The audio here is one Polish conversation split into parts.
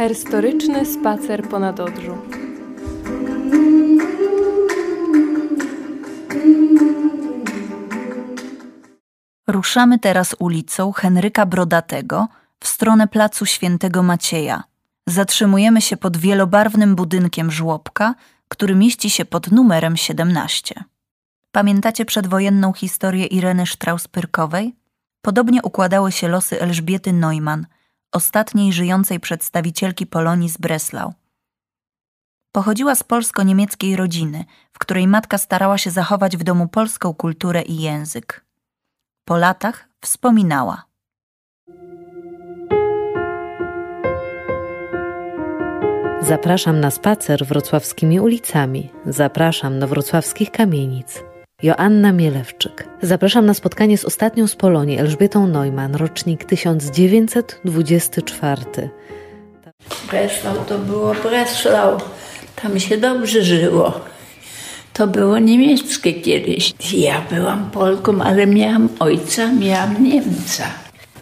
Merytoryczny spacer ponad Odrzu. Ruszamy teraz ulicą Henryka Brodatego w stronę placu Świętego Macieja. Zatrzymujemy się pod wielobarwnym budynkiem żłobka, który mieści się pod numerem 17. Pamiętacie przedwojenną historię Ireny Strauss-Pyrkowej? Podobnie układały się losy Elżbiety Neumann, ostatniej żyjącej przedstawicielki Polonii z Breslau. Pochodziła z polsko-niemieckiej rodziny, w której matka starała się zachować w domu polską kulturę i język. Po latach wspominała. Zapraszam na spacer wrocławskimi ulicami. Zapraszam do wrocławskich kamienic. Joanna Mielewczyk. Zapraszam na spotkanie z ostatnią z Polonii, Elżbietą Neumann, rocznik 1924. Breslau to było Breslau. Tam się dobrze żyło. To było niemieckie kiedyś. Ja byłam Polką, ale miałam ojca, miałam Niemca.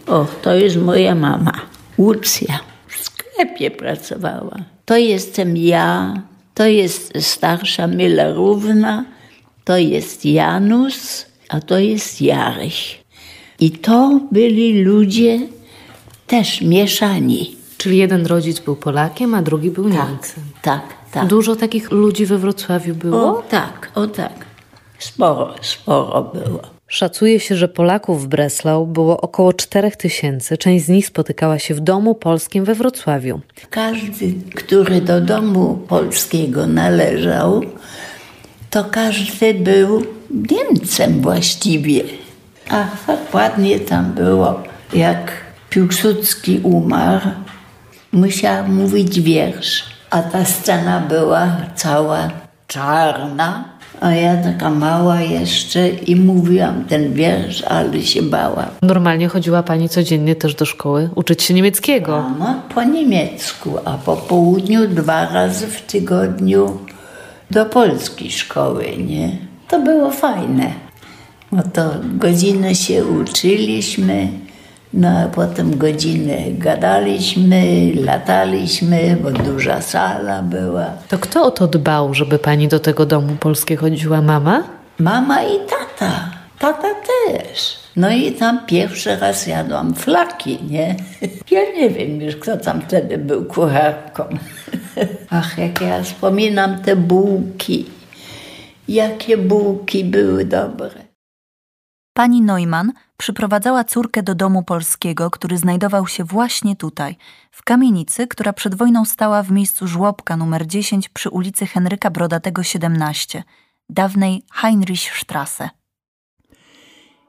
O, to jest moja mama, Łucja. W sklepie pracowała. To jestem ja, to jest starsza Millerówna, to jest Janus, a to jest Jaryś. I to byli ludzie też mieszani. Czyli jeden rodzic był Polakiem, a drugi był Niemcem. Tak, tak. Dużo takich ludzi we Wrocławiu było? O tak, o tak. Sporo, sporo było. Szacuje się, że Polaków w Breslau było około 4 tysięcy. Część z nich spotykała się w domu polskim we Wrocławiu. Każdy, który do domu polskiego należał, to każdy był Niemcem właściwie. A tak ładnie tam było. Jak Piłsudski umarł, musiał mówić wiersz, a ta scena była cała czarna, a ja taka mała jeszcze i mówiłam ten wiersz, ale się bałam. Normalnie chodziła pani codziennie też do szkoły uczyć się niemieckiego. No, po niemiecku, a po południu dwa razy w tygodniu do polskiej szkoły, nie? To było fajne. No to godzinę się uczyliśmy, no a potem godzinę gadaliśmy, lataliśmy, bo duża sala była. To kto o to dbał, żeby pani do tego domu polskie chodziła? Mama? Mama i tata. Tata też. No i tam pierwszy raz jadłam flaki, nie? Ja nie wiem już, kto tam wtedy był kucharką. Ach, jak ja wspominam te bułki. Jakie bułki były dobre. Pani Neumann przyprowadzała córkę do domu polskiego, który znajdował się właśnie tutaj, w kamienicy, która przed wojną stała w miejscu żłobka numer 10 przy ulicy Henryka Brodatego 17, dawnej Heinrichstrasse.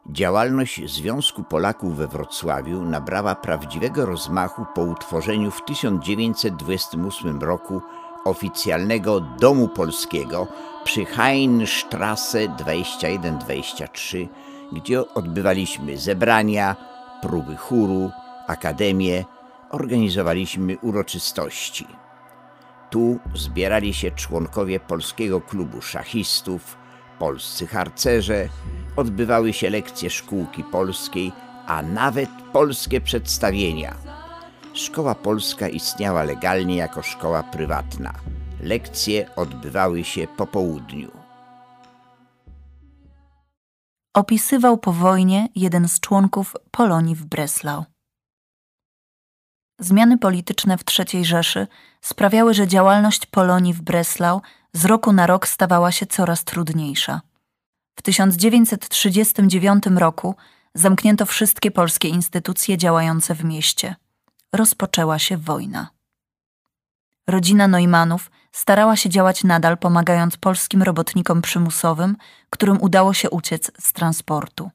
Działalność Związku Polaków we Wrocławiu nabrała prawdziwego rozmachu po utworzeniu w 1928 roku oficjalnego Domu Polskiego przy Heinstrasse 21-23, gdzie odbywaliśmy zebrania, próby chóru, akademię, organizowaliśmy uroczystości. Tu zbierali się członkowie Polskiego Klubu Szachistów, polscy harcerze, odbywały się lekcje szkółki polskiej, a nawet polskie przedstawienia. Szkoła polska istniała legalnie jako szkoła prywatna. Lekcje odbywały się po południu. Opisywał po wojnie jeden z członków Polonii w Breslau. Zmiany polityczne w III Rzeszy sprawiały, że działalność Polonii w Breslau z roku na rok stawała się coraz trudniejsza. W 1939 roku zamknięto wszystkie polskie instytucje działające w mieście. Rozpoczęła się wojna. Rodzina Neumannów starała się działać nadal, pomagając polskim robotnikom przymusowym, którym udało się uciec z transportu.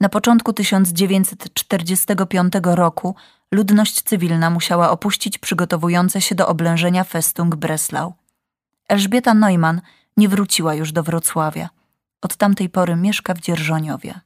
Na początku 1945 roku ludność cywilna musiała opuścić przygotowujące się do oblężenia Festung Breslau. Elżbieta Neumann nie wróciła już do Wrocławia. Od tamtej pory mieszka w Dzierżoniowie.